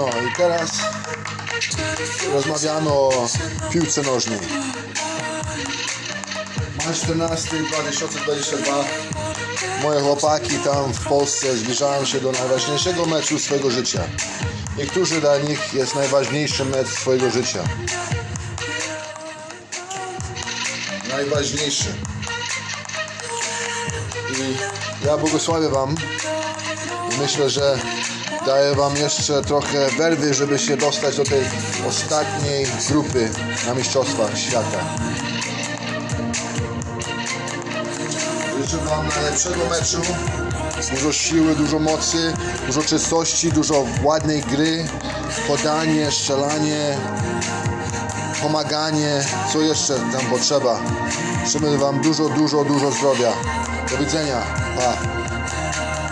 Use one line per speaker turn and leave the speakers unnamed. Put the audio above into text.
No i teraz rozmawiamy o piłce nożnej. Maj 14 2022 Moje chłopaki tam w Polsce zbliżają się do najważniejszego meczu swojego życia. Niektórzy dla nich jest najważniejszy mecz swojego życia. Najważniejszy. I ja błogosławię Wam myślę, że daję Wam jeszcze trochę werwy, żeby się dostać do tej ostatniej grupy na Mistrzostwach Świata. Życzę Wam najlepszego meczu. Dużo siły, dużo mocy, dużo czystości, dużo ładnej gry, podanie, strzelanie, pomaganie, co jeszcze tam potrzeba. Życzymy Wam dużo, dużo, dużo zdrowia. Do widzenia. Pa.